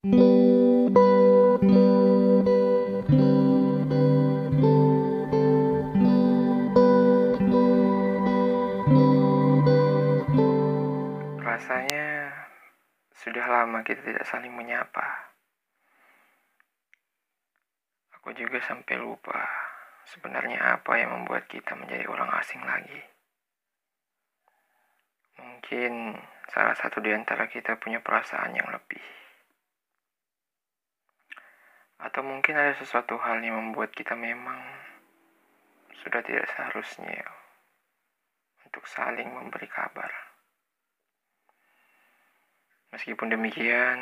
Rasanya sudah lama kita tidak saling menyapa. Aku juga sampai lupa sebenarnya apa yang membuat kita menjadi orang asing lagi. Mungkin salah satu di antara kita punya perasaan yang lebih. Atau mungkin ada sesuatu hal yang membuat kita memang sudah tidak seharusnya untuk saling memberi kabar. Meskipun demikian,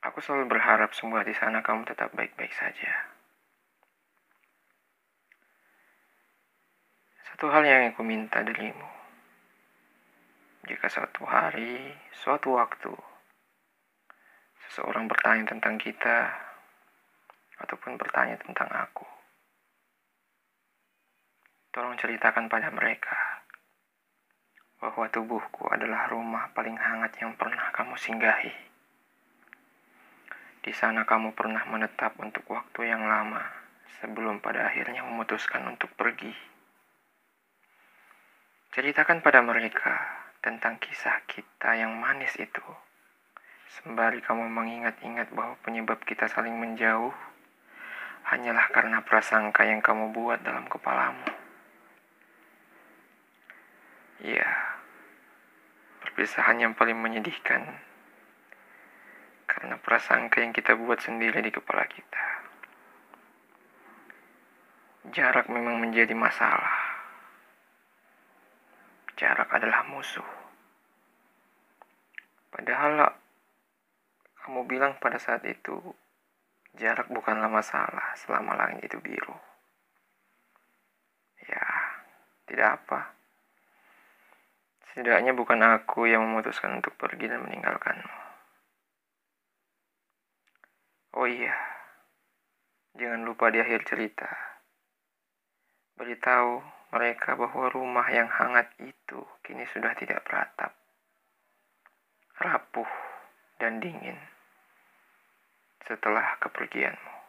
aku selalu berharap semua di sana kamu tetap baik-baik saja. Satu hal yang aku minta darimu, jika suatu hari, suatu waktu, seseorang bertanya tentang kita, ataupun bertanya tentang aku, tolong ceritakan pada mereka bahwa tubuhku adalah rumah paling hangat yang pernah kamu singgahi. Di sana kamu pernah menetap untuk waktu yang lama sebelum pada akhirnya memutuskan untuk pergi. Ceritakan pada mereka tentang kisah kita yang manis itu. Sembari kamu mengingat-ingat bahwa penyebab kita saling menjauh hanyalah karena prasangka yang kamu buat dalam kepalamu. Ya, perpisahan yang paling menyedihkan karena prasangka yang kita buat sendiri di kepala kita. Jarak memang menjadi masalah. Jarak adalah musuh. Padahal kamu bilang pada saat itu jarak bukanlah masalah selama langit itu biru. Ya, tidak apa. Setidaknya bukan aku yang memutuskan untuk pergi dan meninggalkanmu. Oh iya, jangan lupa di akhir cerita. Beritahu mereka bahwa rumah yang hangat itu kini sudah tidak beratap, rapuh, dan dingin setelah kepergianmu.